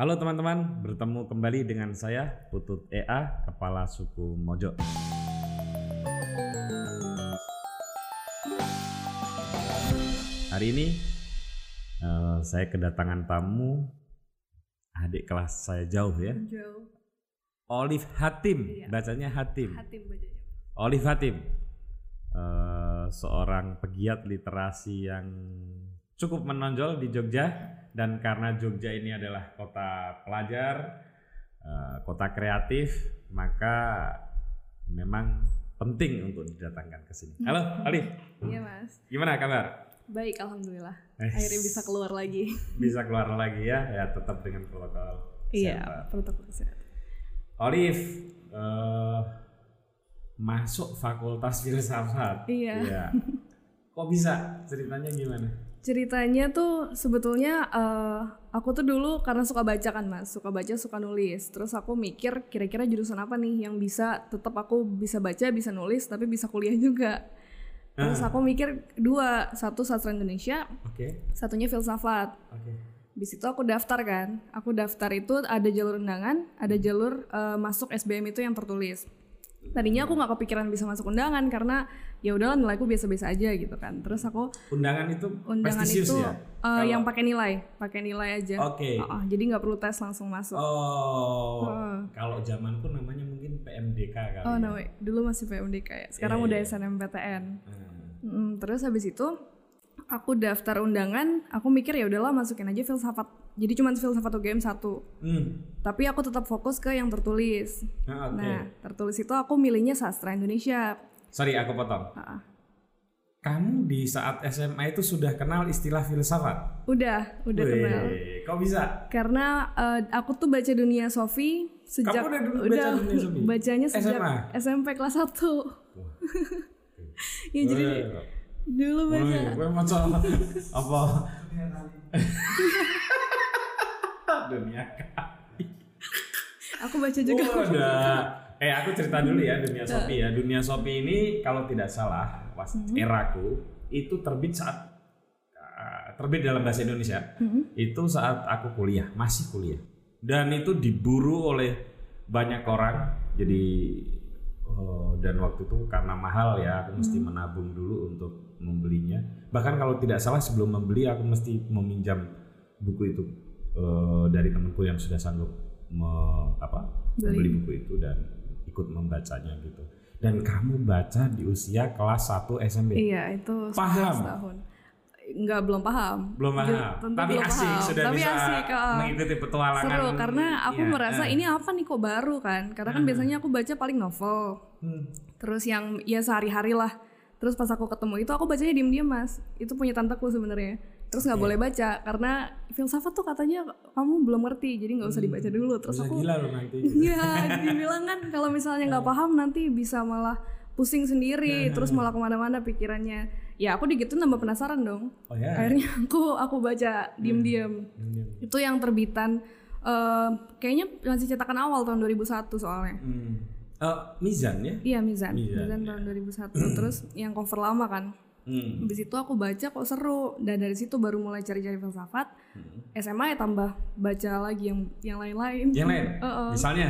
Halo teman-teman, bertemu kembali dengan saya Putut EA, Kepala Suku Mojo. Hari ini eh, saya kedatangan tamu adik kelas saya jauh ya, Jauh. Olive Hatim, Iya. bacanya Hatim. Hatim bacanya. Olive Hatim, eh, seorang pegiat literasi yang cukup menonjol di Jogja dan karena Jogja ini adalah kota pelajar, eh, kota kreatif, maka memang penting untuk didatangkan ke sini. Halo, Olive, Iya mas. gimana kabar? Baik alhamdulillah. Eh. Akhirnya bisa keluar lagi. Bisa keluar lagi ya, ya tetap dengan protokol. Iya protokol kesehatan. Olive, eh, masuk Fakultas Filsafat. Iya. Kok bisa? Ceritanya gimana? Ceritanya tuh sebetulnya eh, aku tuh dulu karena suka baca kan mas, suka baca suka nulis. Terus aku mikir kira-kira jurusan apa nih yang bisa tetap aku bisa baca bisa nulis tapi bisa kuliah juga. Terus aku mikir dua, satu sastra Indonesia, Oke, satunya filsafat. oke. Di situ aku daftar kan. Aku daftar itu ada jalur undangan, ada jalur eh, masuk SBM itu yang tertulis. Tadinya aku nggak kepikiran bisa masuk undangan karena ya udahlah nilaiku biasa-biasa aja gitu kan. Terus aku Undangan itu undangan itu ya? eh, Kalau- yang pakai nilai, pakai nilai aja. Oke. Heeh, jadi nggak perlu tes langsung masuk. Oh, Heeh. kalau zamanku namanya mungkin PMDK kali. Oh, ya. no, dulu masih PMDK ya. Sekarang Iya, udah iya. SNMPTN. Hmm. Mm, terus habis itu aku daftar undangan, aku mikir ya udahlah masukin aja filsafat. Jadi cuma filsafat UGM satu. Hmm. Tapi aku tetap fokus ke yang tertulis. Nah, oke. Nah, tertulis itu aku milihnya sastra Indonesia. Sorry, aku potong. Ah, Kamu di saat SMA itu sudah kenal istilah filsafat? udah, udah Wih, kenal. Kok bisa? Karena eh, aku tuh baca dunia Sofi sejak Kamu udah dulu baca Dunia Sofi? bacanya sejak SMA? SMP kelas 1. ya jadi dulu. Wih, gue macam apa? Dunia Aku baca juga. Oh, udah. Eh aku cerita dulu ya dunia Shopee ya. Dunia Shopee ini kalau tidak salah pas eraku itu terbit saat uh, terbit dalam bahasa Indonesia. Itu saat aku kuliah, masih kuliah. Dan itu diburu oleh banyak orang. Jadi oh, dan waktu itu karena mahal ya, aku mesti menabung dulu untuk membelinya. Bahkan kalau tidak salah sebelum membeli aku mesti meminjam buku itu eh, dari temanku yang sudah sanggup me- apa Beli. membeli buku itu dan ikut membacanya gitu. Dan kamu baca di usia kelas 1 SMP. Iya, itu Paham? 11 tahun. Enggak belum paham. Belum paham. tentu Tapi belum asik paham. sudah Tapi bisa asik, ah. mengikuti petualangan. Seru karena aku Iya, merasa eh. ini apa nih kok baru kan? Karena kan biasanya aku baca paling novel. Hmm. Terus yang ya sehari-hari lah. Terus pas aku ketemu itu aku bacanya diem-diem mas. Itu punya tanteku sebenarnya. Terus nggak boleh baca karena filsafat tuh katanya kamu belum ngerti, jadi nggak usah dibaca dulu. Terus Bisa aku gila loh nanti. Iya, dibilang kan kalau misalnya nggak paham nanti bisa malah pusing sendiri, terus malah ke mana-mana pikirannya. Ya aku digitu nambah penasaran dong. Oh ya. Akhirnya aku aku baca diem-diem. Itu yang terbitan eh, kayaknya masih cetakan awal tahun 2001 soalnya. Hmm. Eh, Mizan ya? Iya Mizan, Mizan, Mizan, tahun 2001. terus yang cover lama kan. Hmm. Habis itu aku baca kok seru dan dari situ baru mulai cari-cari filsafat. SMA ya tambah baca lagi yang yang lain-lain. Yang lain? Heeh. Misalnya?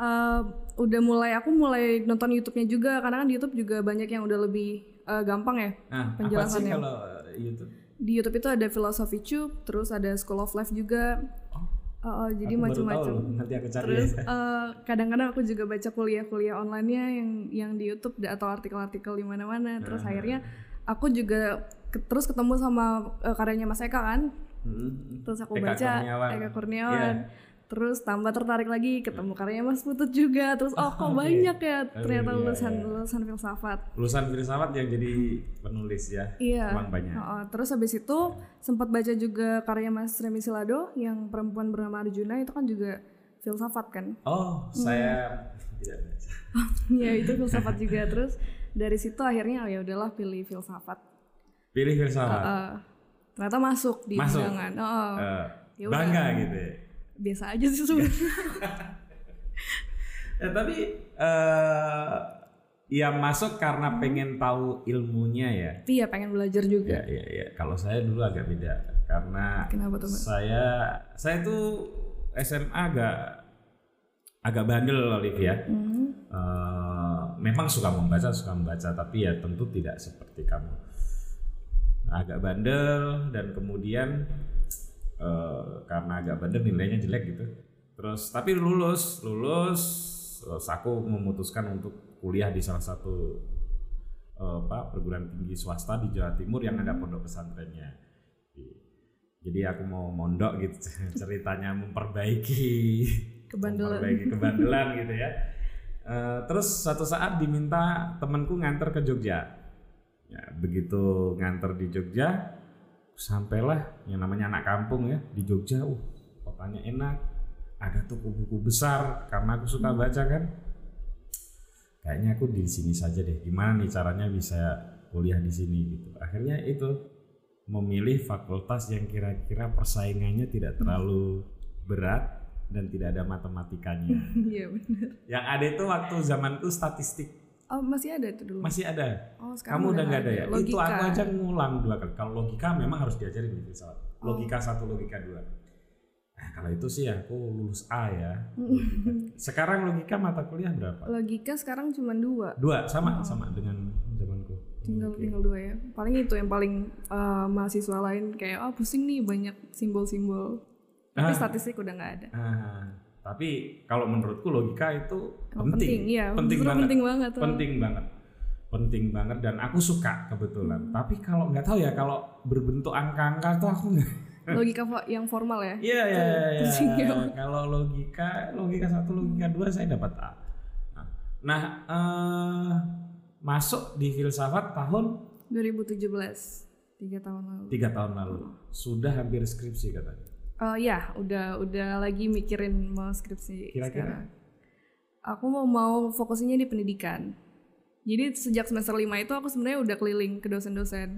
Eh, udah mulai aku mulai nonton YouTube-nya juga karena kan di YouTube juga banyak yang udah lebih eh, gampang ya Nah, apa sih penjelasannya. kalau YouTube? Di YouTube itu ada Philosophy Tube, terus ada School of Life juga. Eh, eh, jadi macam-macam. Nanti aku cari Terus ya. eh, kadang-kadang aku juga baca kuliah-kuliah online-nya yang yang di YouTube atau artikel-artikel di mana-mana. Terus akhirnya aku juga ke- terus ketemu sama eh, karyanya Mas Eka kan. Hmm. Terus aku Eka baca Kurniawan. Eka Kurniawan. Iya. Terus tambah tertarik lagi ketemu karyanya Mas Putut juga. Terus oh kok banyak ya ternyata iya, lulusan iya. lulusan filsafat. Lulusan filsafat yang jadi penulis ya. Iya. Emang banyak. Heeh, terus habis itu sempat baca juga karya Mas Remi Silado yang perempuan bernama Arjuna itu kan juga filsafat kan. Oh, saya tidak baca. ya itu filsafat juga terus dari situ akhirnya oh ya udahlah pilih filsafat. Pilih filsafat. Eh, ternyata masuk di Masuk. undangan. Oh, udah. bangga gitu ya. Biasa aja sih sebenarnya. Ya, tapi eh ya masuk karena pengen tahu ilmunya ya. Tapi ya pengen belajar juga. Ya, ya, ya. Kalau saya dulu agak beda karena Kenapa tuh, saya saya tuh SMA agak agak bandel Olivia. Mhm. Eh, memang suka membaca, suka membaca, tapi ya tentu tidak seperti kamu. Agak bandel dan kemudian eh, karena agak bandel nilainya jelek gitu. Terus tapi lulus, lulus, terus aku memutuskan untuk kuliah di salah satu eh, apa perguruan tinggi swasta di Jawa Timur yang ada pondok pesantrennya. Jadi aku mau mondok gitu ceritanya memperbaiki Kebandelan. memperbaiki kebandelan gitu ya. Eh, terus suatu saat diminta temanku nganter ke Jogja. Ya, begitu nganter di Jogja, sampailah yang namanya anak kampung ya di Jogja. Uh, kotanya enak, ada toko buku besar karena aku suka baca kan. Kayaknya aku di sini saja deh. Gimana nih caranya bisa kuliah di sini gitu. Akhirnya itu memilih fakultas yang kira-kira persaingannya tidak terlalu berat dan tidak ada matematikanya. Iya benar. Yang ada itu waktu zamanku statistik Oh masih ada itu dulu. masih ada. Oh sekarang Kamu udah nggak ada ya? Itu Logika. aku aja ngulang dua kali. Kalau logika memang harus diajarin di filsafat. Oh. Logika satu, logika dua. Nah, kalau itu sih aku lulus A ya. Logika. Sekarang logika mata kuliah berapa? Logika sekarang cuma dua. Dua sama sama dengan zamanku. Tinggal Oke. tinggal dua ya. Paling itu yang paling eh, mahasiswa lain kayak oh pusing nih banyak simbol-simbol. Tapi Ah. statistik udah nggak ada. Ah, tapi kalau menurutku logika itu Oh, penting, iya. penting banget, penting banget. penting banget, penting banget dan aku suka kebetulan. Hmm. Tapi kalau nggak tahu ya kalau berbentuk angka-angka tuh aku nggak. Logika yang formal ya. Iya iya iya. pusing ya. Kalau logika, logika satu, logika dua saya dapat A. Nah, Nah, eh, masuk di filsafat tahun 2017. Tiga tahun lalu. tiga tahun lalu, sudah hampir skripsi katanya. Oh ya, udah udah lagi mikirin mau skripsi Kira-kira? sekarang. Aku mau mau fokusnya di pendidikan. Jadi sejak semester 5 itu aku sebenarnya udah keliling ke dosen-dosen.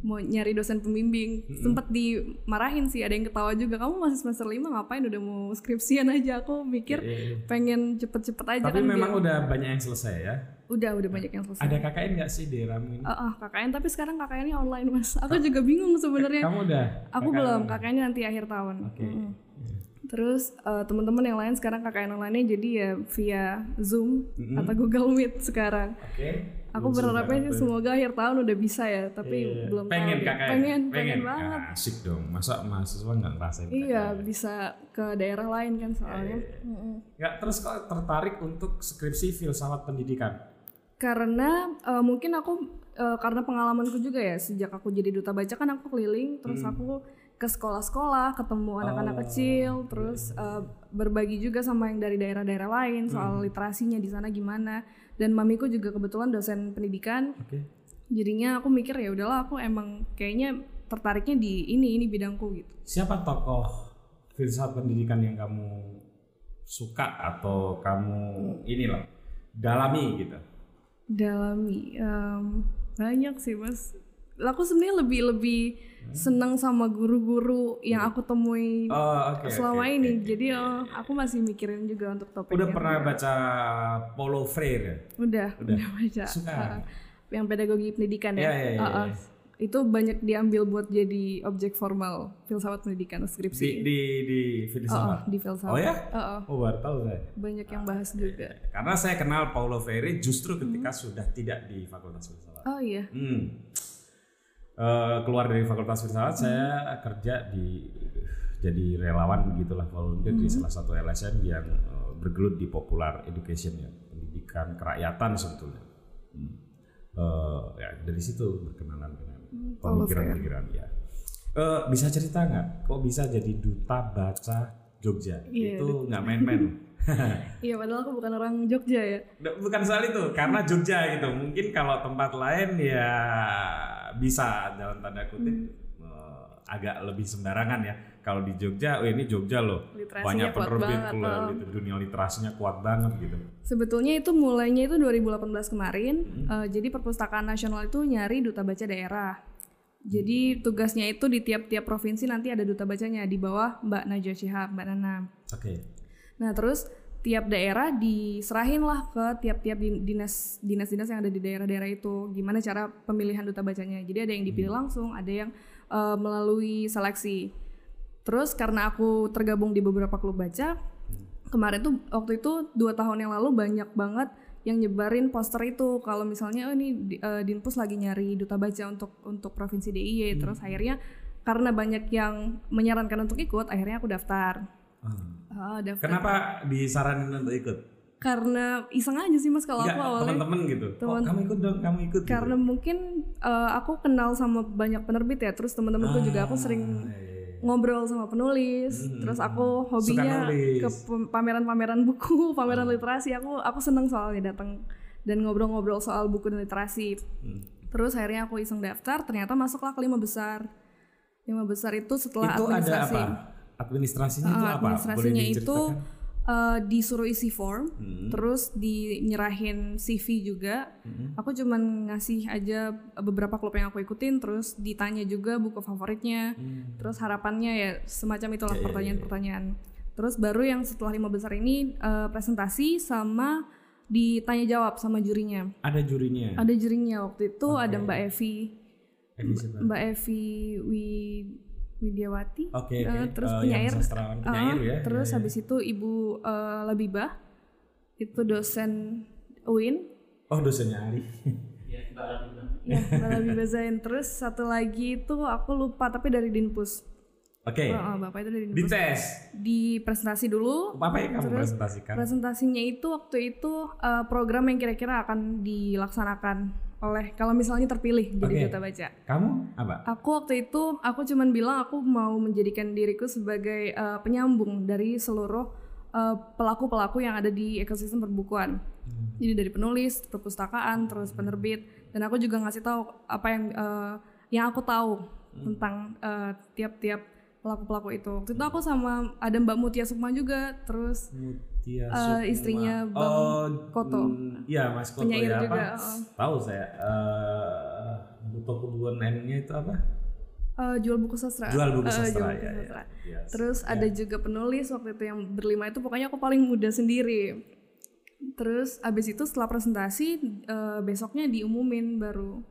Mau nyari dosen pembimbing. Sempet dimarahin sih, ada yang ketawa juga. Kamu masih semester 5 ngapain udah mau skripsian aja? Aku mikir Iya. pengen cepet-cepet aja Tapi kan. memang biar- udah banyak yang selesai ya. udah udah banyak yang selesai. Ada KKN nggak sih di Ramu ini? Ah, ah, KKN tapi sekarang KKN-nya online mas. Aku juga bingung sebenarnya. Kamu udah? Aku KKN? belum, KKN-nya nanti akhir tahun. Oke. Mm. Terus eh, teman-teman yang lain sekarang KKN online-nya jadi ya via Zoom atau Google Meet sekarang. Oke. Aku berharapnya sih semoga akhir tahun udah bisa ya, tapi Iya. belum pengen tahu. KKN. Pengen, pengen, banget. Ah, asik dong. Masa mahasiswa nggak ngerasain? Iya, bisa ke daerah lain kan soalnya. Iya, Mm-mm. Nggak terus kok tertarik untuk skripsi filsafat pendidikan? Karena eh, mungkin aku eh, karena pengalamanku juga ya sejak aku jadi duta baca kan aku keliling terus aku ke sekolah-sekolah ketemu anak-anak Oh, kecil terus eh, berbagi juga sama yang dari daerah-daerah lain soal literasinya di sana gimana. Dan mamiku juga kebetulan dosen pendidikan. Oke. jadinya aku mikir ya udahlah aku emang kayaknya tertariknya di ini ini bidangku gitu. Siapa tokoh filsafat pendidikan yang kamu suka atau kamu inilah dalami gitu? dalami em, banyak sih mas aku sebenarnya lebih lebih senang sama guru-guru yang aku temui Oh, oke. selama oke, ini oke. jadi oh, aku masih mikirin juga untuk topik Udah pernah baca Paulo Freire? udah Udah. udah baca Suka? Ah, yang pedagogi pendidikan ya Iya, iya, iya, Ah, ah. iya. itu banyak diambil buat jadi objek formal filsafat pendidikan Di skripsi di di Oh, oh, filsafat. di filsafat Oh ya? Oh, oh. Oh baru tahu saya. banyak yang bahas juga Karena saya kenal Paulo Freire justru ketika sudah tidak di Fakultas Filsafat. oh iya Hmm. Eh, keluar dari Fakultas Filsafat saya kerja di jadi relawan begitulah volunteer di salah satu LSM yang eh, bergelut di popular education ya pendidikan kerakyatan sebetulnya. Hmm. Eh, ya dari situ berkenalan dengan Paulo pemikiran-pemikiran ya. Eh, bisa cerita nggak? Kok bisa jadi duta baca Jogja? Iya, Itu nggak main-main. iya padahal aku bukan orang Jogja ya Bukan soal itu, karena Jogja gitu. Mungkin kalau tempat lain ya bisa dalam tanda kutip eh, agak lebih sembarangan ya. Kalau di Jogja, oh ini Jogja loh. Literasinya Banyak penerbit banget, pula, oh. gitu. dunia literasinya kuat banget gitu. Sebetulnya itu mulainya itu 2018 kemarin. Hmm. Eh, jadi perpustakaan nasional itu nyari duta baca daerah. Jadi tugasnya itu di tiap-tiap provinsi nanti ada duta bacanya di bawah Mbak Najwa Shihab, Mbak Nana. Oke. Nah terus tiap daerah diserahin lah ke tiap-tiap din- dinas dinas-dinas yang ada di daerah-daerah itu. Gimana cara pemilihan duta bacanya? Jadi ada yang dipilih langsung, ada yang eh, melalui seleksi. Terus karena aku tergabung di beberapa klub baca, kemarin tuh waktu itu dua tahun yang lalu banyak banget yang nyebarin poster itu kalau misalnya oh ini eh, Dinpus lagi nyari duta baca untuk untuk provinsi DIY. Terus akhirnya karena banyak yang menyarankan untuk ikut, akhirnya aku daftar. Hmm. Ah, daftar. Kenapa disaranin untuk ikut? Karena iseng aja sih mas kalau Enggak, aku awalnya. teman-teman gitu. Oh, Teman- kamu ikut dong, kamu ikut. gitu. Karena mungkin eh, aku kenal sama banyak penerbit ya, terus teman-temanku juga aku sering Ah, iya, iya. ngobrol sama penulis, terus aku hobinya nulis. ke pameran-pameran buku, pameran literasi. Aku aku seneng soalnya datang dan ngobrol-ngobrol soal buku dan literasi. Hmm. Terus akhirnya aku iseng daftar, ternyata masuklah ke lima besar. Lima besar itu setelah itu ada administrasi. apa? Administrasinya itu Ah, apa? Boleh administrasinya itu eh, disuruh isi form, Hmm. terus dinyerahin CV juga. Hmm. Aku cuman ngasih aja beberapa klub yang aku ikutin, terus ditanya juga buku favoritnya, Hmm. terus harapannya ya semacam itulah Ya, ya, ya, pertanyaan-pertanyaan. Terus baru yang setelah lima besar ini eh, presentasi sama ditanya jawab sama jurinya. Ada jurinya. Ada jurinya waktu itu ada Mbak Evi? Mbak Evi Wi Widiawati. Oke, Eh, oke. terus Eh, penyair. yang sastrawan penyair Ah, ya. Terus Iya, iya. habis itu Ibu eh, Labibah itu dosen UIN. Oh, dosennya Ali. ya, Mbak Labibah Zain. Terus satu lagi itu aku lupa tapi dari Dinpus. Oke. Oh, oh, Bapak itu dari Di Dinpus. tes. Di presentasi dulu. Apa yang kamu presentasikan? Presentasinya itu waktu itu eh, program yang kira-kira akan dilaksanakan oleh kalau misalnya terpilih jadi Oke. duta baca. Kamu apa? Aku waktu itu aku cuman bilang aku mau menjadikan diriku sebagai eh, penyambung dari seluruh eh, pelaku-pelaku yang ada di ekosistem perbukuan. Jadi dari penulis, perpustakaan, terus penerbit, dan aku juga ngasih tahu apa yang eh, yang aku tahu tentang eh, tiap-tiap pelaku-pelaku itu. Waktu itu aku sama ada Mbak Mutia Sukma juga, terus Sukma. istrinya Bang oh, Koto. mm, Iya, Mas Koto Penyair ya juga, apa? oh. Tahu saya. Eh, butuh kebutuhan N-nya itu apa? eh, jual buku sastra. Jual buku Eh, sastra jual ya. buku ya. sastra. Yes. Terus ada juga penulis waktu itu yang berlima itu pokoknya aku paling muda sendiri. Terus abis itu setelah presentasi eh, besoknya diumumin baru.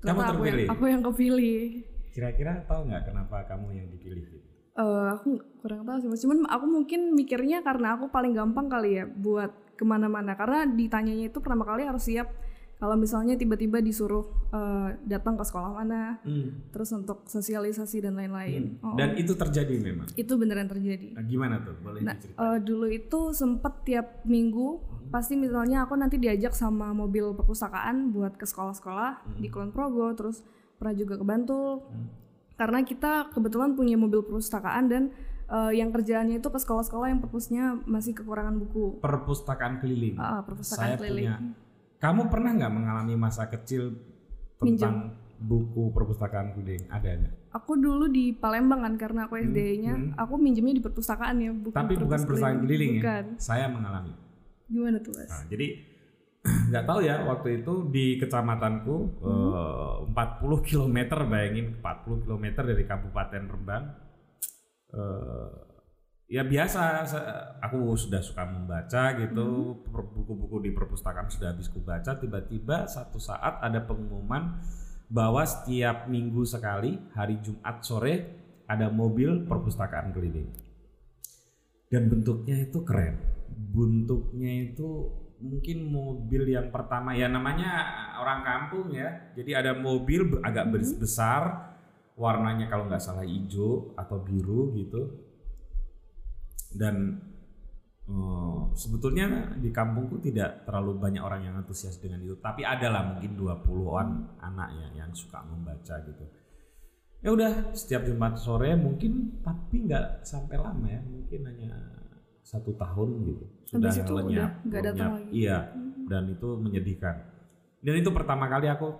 Kamu Ternyata aku yang, terpilih? aku yang kepilih. Kira-kira tahu nggak kenapa kamu yang dipilih? Eh, aku kurang tahu sih mas. Cuman aku mungkin mikirnya karena aku paling gampang kali ya buat ke mana-mana. Karena ditanyanya itu pertama kali harus siap. Kalau misalnya tiba-tiba disuruh eh, datang ke sekolah mana, Hmm. terus untuk sosialisasi dan lain-lain. Oh, Dan itu terjadi memang. itu beneran terjadi. Nah, gimana tuh? Boleh Nah, diceritain? eh, dulu itu sempet tiap minggu pasti misalnya aku nanti diajak sama mobil perpustakaan buat ke sekolah-sekolah di Kulon Progo, terus pernah juga ke Bantul. Karena kita kebetulan punya mobil perpustakaan dan eh, yang kerjaannya itu ke sekolah-sekolah yang perpusnya masih kekurangan buku. Perpustakaan keliling. Ah, perpustakaan Saya keliling. punya. Kamu pernah nggak mengalami masa kecil tentang buku perpustakaan keliling? Ada nggak? Aku dulu di Palembang kan karena aku SD-nya, aku minjemnya di perpustakaan ya, bukan Tapi bukan perpus perpustakaan keliling ya. Bukan. Saya mengalami. Gimana tuh, Mas? Nah, jadi nggak tahu ya waktu itu di kecamatanku eh, 40 km bayangin 40 km dari Kabupaten Rembang. Eh, ya biasa aku sudah suka membaca gitu per- buku-buku di perpustakaan sudah habis kubaca tiba-tiba satu saat ada pengumuman bahwa setiap minggu sekali hari Jumat sore ada mobil perpustakaan keliling. Dan bentuknya itu keren. Bentuknya itu mungkin mobil yang pertama ya namanya orang kampung ya. Jadi ada mobil agak bes- besar warnanya kalau nggak salah hijau atau biru gitu. Dan eh, sebetulnya di kampungku tidak terlalu banyak orang yang antusias dengan itu. Tapi ada lah mungkin 20-an anak ya yang suka membaca gitu. Ya udah setiap Jumat sore mungkin tapi nggak sampai lama ya. Mungkin hanya satu tahun gitu sudah Habis itu lenyap udah datang lenyap. lagi. iya dan itu menyedihkan dan itu pertama kali aku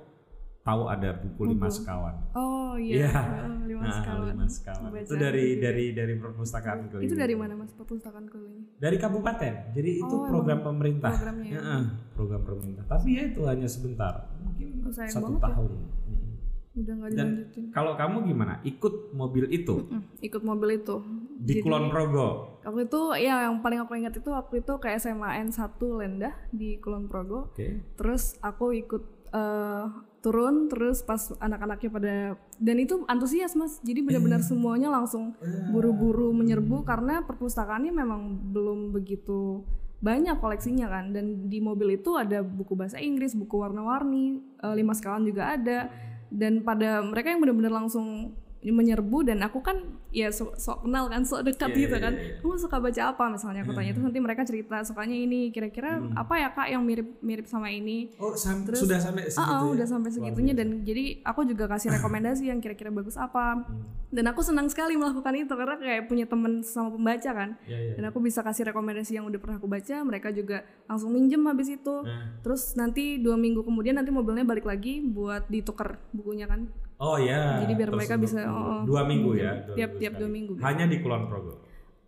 tahu ada buku lima sekawan Oh iya, Iya. oh, lima Nah, sekawan. lima sekawan Baca itu dari buku dari dari perpustakaan keliling Itu dari mana mas perpustakaan keliling? dari kabupaten jadi itu Oh, program pemerintah programnya ya? Program pemerintah tapi ya itu hanya sebentar mungkin Oh, satu ya. tahun Mm. Udah dan kalau kamu gimana ikut mobil itu Hmm, ikut mobil itu. Di Kulon Progo. Waktu itu ya yang paling aku ingat itu waktu itu ke SMA N1 Lendah di Kulon Progo. oke. Terus aku ikut eh, turun terus pas anak-anaknya pada dan itu antusias mas. Jadi benar-benar semuanya langsung buru-buru menyerbu karena perpustakaannya memang belum begitu banyak koleksinya kan. Dan di mobil itu ada buku bahasa Inggris buku warna-warni eh, lima sekawan juga ada. Dan pada mereka yang benar-benar langsung menyerbu dan aku kan ya sok sok kenal kan sok dekat Iya, gitu iya, kan iya, iya. kamu suka baca apa misalnya aku tanya terus nanti mereka cerita sukanya ini kira-kira Hmm. apa ya kak yang mirip mirip sama ini Oh, sam- sudah sampai segitu. Ah, ah, ya? udah sampai segitunya dan jadi aku juga kasih rekomendasi yang kira-kira bagus apa. Hmm. Dan aku senang sekali melakukan itu karena kayak punya teman sama pembaca kan. Iya, iya. Dan aku bisa kasih rekomendasi yang udah pernah aku baca, mereka juga langsung minjem habis itu. Nah. Terus nanti dua minggu kemudian nanti mobilnya balik lagi buat ditukar bukunya kan. Oh ya. Jadi biar terus mereka bisa, oh, oh, dua minggu ya. dua Tiap- minggu tiap sekali. dua minggu. Hanya di Kulon Progo.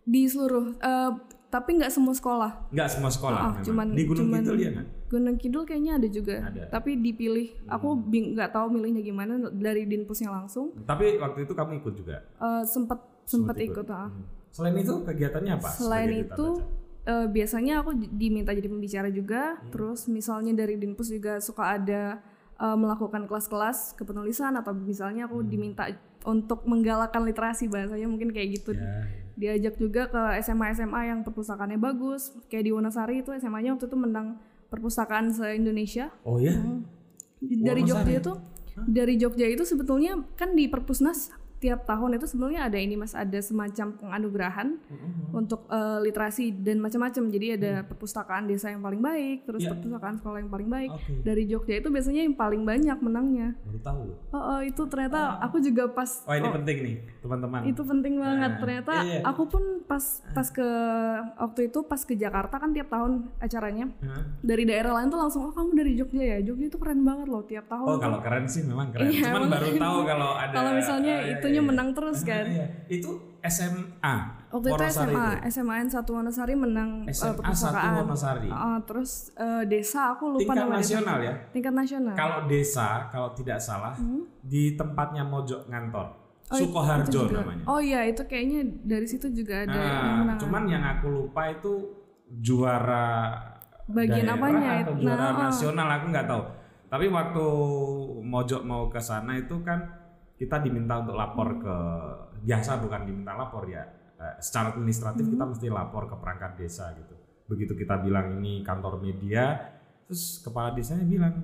Di seluruh eh, tapi nggak semua sekolah. Enggak semua sekolah. Ah, memang. cuman- di Gunung cuman- Kidul ya kan? Gunung Kidul kayaknya ada juga. Ada. Tapi dipilih. Aku bing- nggak tahu milihnya gimana dari dinpusnya langsung. Tapi waktu itu kamu ikut juga. Eh, sempat sempat ikut. ah. Hmm. Selain itu kegiatannya apa? Selain itu eh, biasanya aku diminta jadi pembicara juga. Hmm. Terus misalnya dari Dinpus juga suka ada eh, melakukan kelas-kelas kepenulisan atau misalnya aku Hmm. diminta untuk menggalakkan literasi bahasanya mungkin kayak gitu. Ya, Diajak juga ke SMA-SMA yang perpustakaannya bagus. Kayak di Wonosari itu SMA-nya waktu itu menang perpustakaan se-Indonesia. Oh ya. Di- Dari Wonosari? Jogja itu dari Jogja itu sebetulnya kan di Perpusnas tiap tahun itu sebenarnya ada ini Mas ada semacam penganugerahan untuk eh, literasi dan macam-macam. Jadi ada perpustakaan desa yang paling baik, terus Ya. perpustakaan sekolah yang paling baik. Oke. Dari Jogja itu biasanya yang paling banyak menangnya. Baru tahu. Oh, oh, itu ternyata aku juga pas Oh ini penting nih teman-teman. itu penting banget Nah, ternyata iya, iya. aku pun pas pas ke waktu itu pas ke Jakarta kan tiap tahun acaranya Hah? dari daerah lain tuh langsung oh kamu dari Jogja ya Jogja itu keren banget loh tiap tahun Oh kalau keren sih memang keren. Iya, Cuman baru tahu kalau ada. kalau misalnya Ah, iya, itunya iya, iya. menang terus Ah, kan iya. Itu SMA. waktu itu SMA itu. SMA N 1 Wonosari menang SMA 1 perpustakaan Wonosari. Ah, terus eh, desa aku lupa Tingkat desa. nasional ya. tingkat nasional Kalau desa, kalau tidak salah, Hmm? di tempatnya Mojok Ngantor, Sukoharjo namanya. oh iya itu kayaknya dari situ juga ada yang Nah, menang cuman yang aku lupa itu juara Bagian apanya atau itu? juara Nah, oh. nasional aku nggak tahu. Tapi waktu Mojok mau ke sana itu kan kita diminta untuk lapor Hmm. ke biasa bukan diminta lapor ya. Eh, secara administratif Hmm. kita mesti lapor ke perangkat desa gitu. Begitu kita bilang ini kantor media, terus kepala desanya bilang,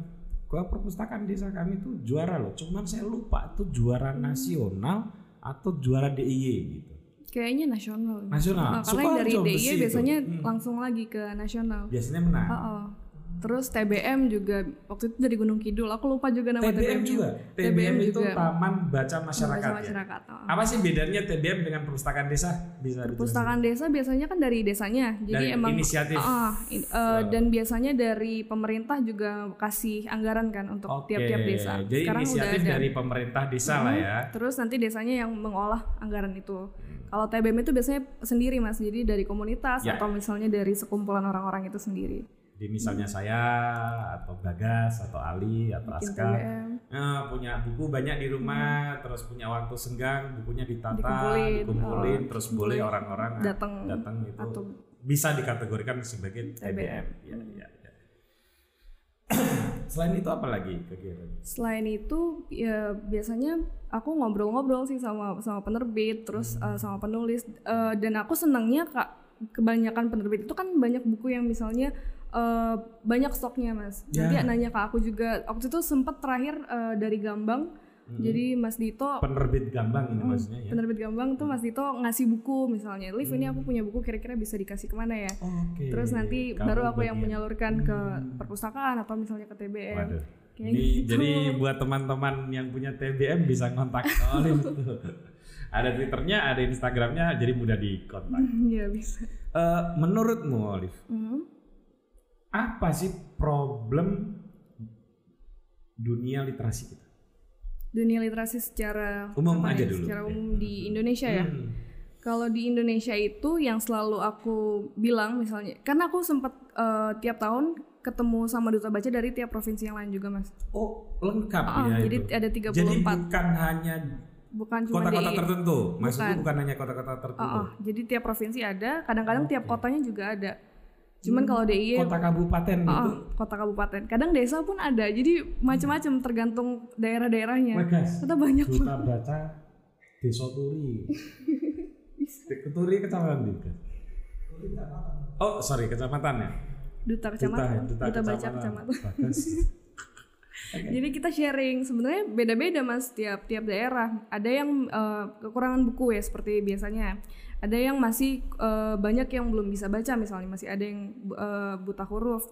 "Gua perpustakaan desa kami itu juara loh. Cuman saya lupa itu juara Hmm. nasional atau juara DIY gitu." kayaknya nasional Nasional. Nah, karena dari DIY itu. biasanya Hmm. langsung lagi ke nasional biasanya menang. Oh, oh. Terus TBM juga waktu itu dari Gunung Kidul. Aku lupa juga nama TBM TBM juga. TBM, itu Taman Baca Masyarakat. Bahasa ya? masyarakat. oh. Apa sih bedanya TBM dengan perpustakaan desa? Bisa? Perpustakaan desa biasanya kan dari desanya. Jadi Dari emang inisiatif. In- eh, dan biasanya dari pemerintah juga kasih anggaran kan untuk Oke, tiap-tiap desa. Jadi Sekarang udah inisiatif ada. dari pemerintah desa lah ya. Terus nanti desanya yang mengolah anggaran itu. Hmm. Kalau TBM itu biasanya sendiri Mas. Jadi dari komunitas Ya. atau misalnya dari sekumpulan orang-orang itu sendiri. Jadi misalnya saya atau Bagas atau Ali atau Bikin Aska eh, punya buku banyak di rumah, terus punya waktu senggang, bukunya ditata, Dikumpulin. dikumpulin, Oh, terus boleh orang-orang ah, Datang datang itu atau bisa dikategorikan sebagai TBM. Ya, ya, ya. Selain itu apa lagi kegiatan? Selain itu ya biasanya aku ngobrol-ngobrol sih sama sama penerbit terus Hmm. eh, sama penulis Eh, dan aku senangnya kak kebanyakan penerbit itu kan banyak buku yang misalnya eh, banyak stoknya mas. Nanti Ya. nanya ke aku juga waktu itu sempat terakhir eh, dari Gambang. Hmm. Jadi Mas Dito Penerbit Gambang ini maksudnya ya. penerbit Gambang tuh Mas Dito ngasih buku misalnya, Liv ini aku punya buku kira-kira bisa dikasih ke mana ya? Oke. Terus nanti Kamu baru aku yang menyalurkan ke perpustakaan atau misalnya ke TBM. Waduh. Kayak Ini gitu. jadi buat teman-teman yang punya TBM bisa kontak Olive tuh. Ada Twitternya, ada Instagramnya, jadi mudah dikontak. Iya bisa. Eh, menurutmu Olive, Hmm. Apa sih problem dunia literasi kita? dunia literasi secara Umum aja nih, dulu. secara Ya. umum di Indonesia ya. Hmm. Kalau di Indonesia itu yang selalu aku bilang misalnya, karena aku sempat eh, tiap tahun ketemu sama duta baca dari tiap provinsi yang lain juga mas. Oh, lengkap Ah, ya jadi itu. ada 34. Jadi bukan hanya Bukan cuma kota-kota tertentu. Maksudku Bukan. bukan hanya kota-kota tertentu. Oh, oh, jadi tiap provinsi ada, kadang-kadang tiap kotanya juga ada. Cuman kalau DIY Kota kabupaten oh, gitu. kota kabupaten. Kadang desa pun ada. Jadi macam-macam tergantung daerah-daerahnya. Guys. Kita banyak Duta baca Desa Turi. Turi kecamatan guys. Oh, sorry, kecamatan ya. duta kecamatan, Duta, duta, baca kecamatan. Jadi kita sharing sebenarnya beda-beda mas tiap tiap daerah. Ada yang eh, kekurangan buku ya seperti biasanya. Ada yang masih eh, banyak yang belum bisa baca misalnya masih ada yang eh, buta huruf.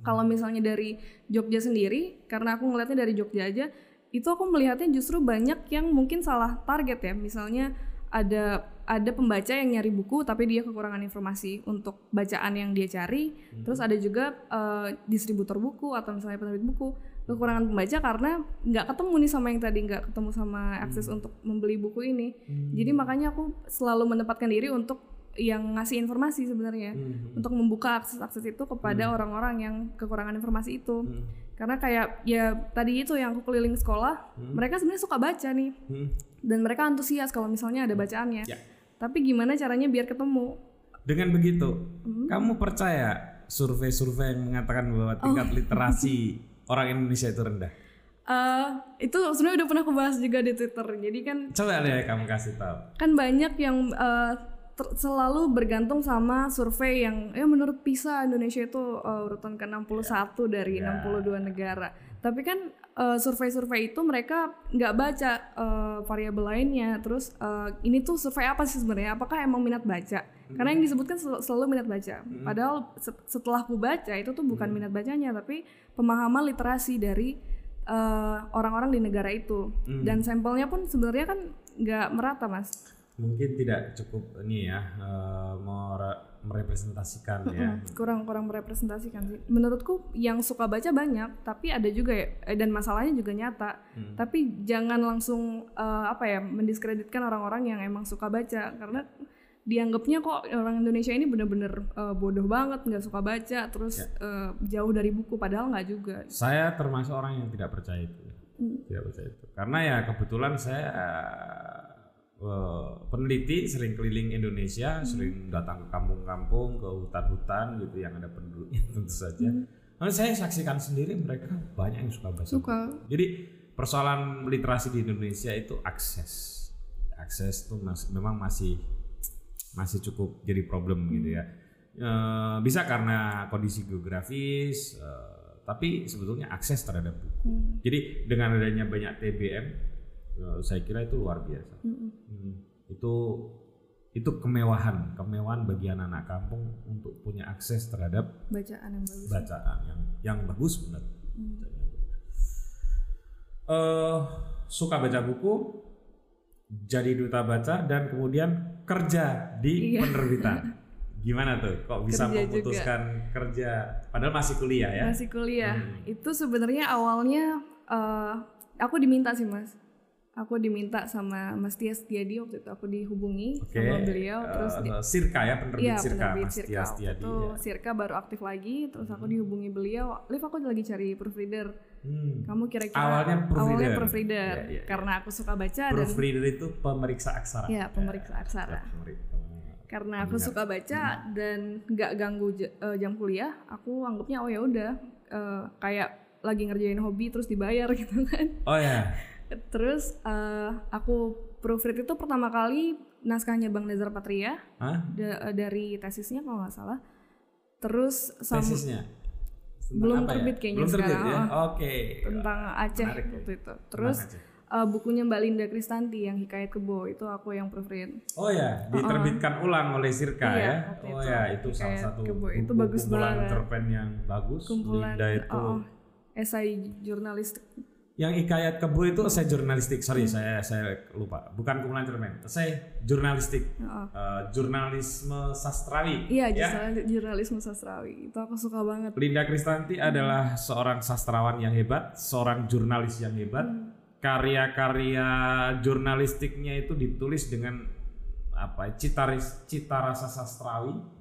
Kalau misalnya dari Jogja sendiri, karena aku ngelihatnya dari Jogja aja, itu aku melihatnya justru banyak yang mungkin salah target ya. Misalnya ada ada pembaca yang nyari buku tapi dia kekurangan informasi untuk bacaan yang dia cari. Terus ada juga eh, distributor buku atau misalnya penerbit buku kekurangan pembaca karena nggak ketemu nih sama yang tadi nggak ketemu sama akses untuk membeli buku ini. Jadi makanya aku selalu menempatkan diri untuk yang ngasih informasi sebenarnya Hmm. untuk membuka akses-akses itu kepada orang-orang yang kekurangan informasi itu. Karena kayak ya tadi itu yang aku keliling sekolah, mereka sebenarnya suka baca nih Hmm. dan mereka antusias kalau misalnya ada bacaannya. Ya. Tapi gimana caranya biar ketemu? Dengan begitu, Hmm. kamu percaya survei-survei yang mengatakan bahwa Oh. tingkat literasi orang Indonesia itu rendah? Eh, itu sebenarnya udah pernah aku bahas juga di Twitter. Jadi kan Coba deh kamu kasih tahu. kan banyak yang eh, ter- selalu bergantung sama survei yang ya menurut PISA Indonesia itu eh, urutan ke-61 dari 62 negara. Tapi kan eh, survei-survei itu mereka nggak baca eh, variabel lainnya. Terus eh, ini tuh survei apa sih sebenarnya? Apakah emang minat baca? Karena yang disebutkan sel- selalu minat baca. Padahal set- setelah aku baca itu tuh bukan minat bacanya tapi pemahaman literasi dari eh, orang-orang di negara itu. Dan sampelnya pun sebenarnya kan nggak merata, Mas. Mungkin tidak cukup ini ya mere- merepresentasikan ya. kurang kurang merepresentasikan sih menurutku yang suka baca banyak tapi ada juga ya eh, dan masalahnya juga nyata tapi jangan langsung eh, apa ya mendiskreditkan orang-orang yang emang suka baca karena dianggapnya kok orang Indonesia ini bener-bener eh, bodoh banget nggak suka baca terus eh, jauh dari buku padahal nggak juga Saya termasuk orang yang tidak percaya itu. Tidak percaya itu. Karena ya kebetulan saya eh, peneliti sering keliling Indonesia, sering datang ke kampung-kampung, ke hutan-hutan gitu yang ada penduduknya tentu saja. Lalu saya saksikan sendiri mereka banyak yang suka baca. suka Jadi persoalan literasi di Indonesia itu akses. Akses itu mas, memang masih masih cukup jadi problem gitu ya. Eh, bisa karena kondisi geografis, eh, tapi sebetulnya akses terhadap buku. Jadi dengan adanya banyak TBM, eh, saya kira itu luar biasa. Hmm, Itu itu kemewahan, kemewahan bagi anak-anak kampung untuk punya akses terhadap bacaan yang bagus bacaan yang yang bagus benar. Eh, suka baca buku, jadi duta baca dan kemudian kerja di Iya. penerbitan. Gimana tuh? Kok bisa Kerja memutuskan kerja padahal masih kuliah ya? masih kuliah itu sebenarnya awalnya eh, aku diminta sih mas aku diminta sama Mas Tias Tiadi waktu itu aku dihubungi Oke. sama beliau eh, terus di- Sirka ya penerbit Iya Sirka penerbit Mas Sirka Tias Tiadi. itu ya. Sirka baru aktif lagi terus aku dihubungi beliau Liv aku lagi cari proofreader Hmm. kamu kira-kira Awalnya proofreader. awalnya proofreader iya, iya. karena aku suka baca dan Proofreader itu pemeriksa aksara. ya pemeriksa aksara Pemeriksa- karena aku suka baca dan nggak ganggu eh, jam kuliah aku anggapnya oh ya udah eh, kayak lagi ngerjain hobi terus dibayar gitu kan Oh ya. Terus eh, aku proofread itu pertama kali naskahnya Bang Nezar Patria Hah? da- eh, dari tesisnya kalau nggak salah terus sama Tesisnya? Tentang belum apa ya? terbit kayaknya Belum terbit sekarang, ya? Oke. tentang Aceh Menarik ya. waktu itu terus eh, bukunya Mbak Linda Kristanti yang Hikayat Kebo itu aku yang proofread Oh ya, diterbitkan ulang oleh Sirka Iya, ya. Oh itu. ya, itu salah Kayak satu kebo. Itu bagus kumpulan banget. cerpen yang bagus. kumpulan Linda itu oh, esai jurnalistik yang Ikayat Kebo itu saya jurnalistik. Sorry, Hmm. saya saya lupa. Bukan kumpulan cerpen. Saya jurnalistik. Oh. Eh, jurnalisme sastrawi. iya ya. jurnal- jurnalisme sastrawi itu aku suka banget Linda Kristanti adalah seorang sastrawan yang hebat, seorang jurnalis yang hebat. Hmm. Karya-karya jurnalistiknya itu ditulis dengan apa? ya, Cita cita rasa sastrawi.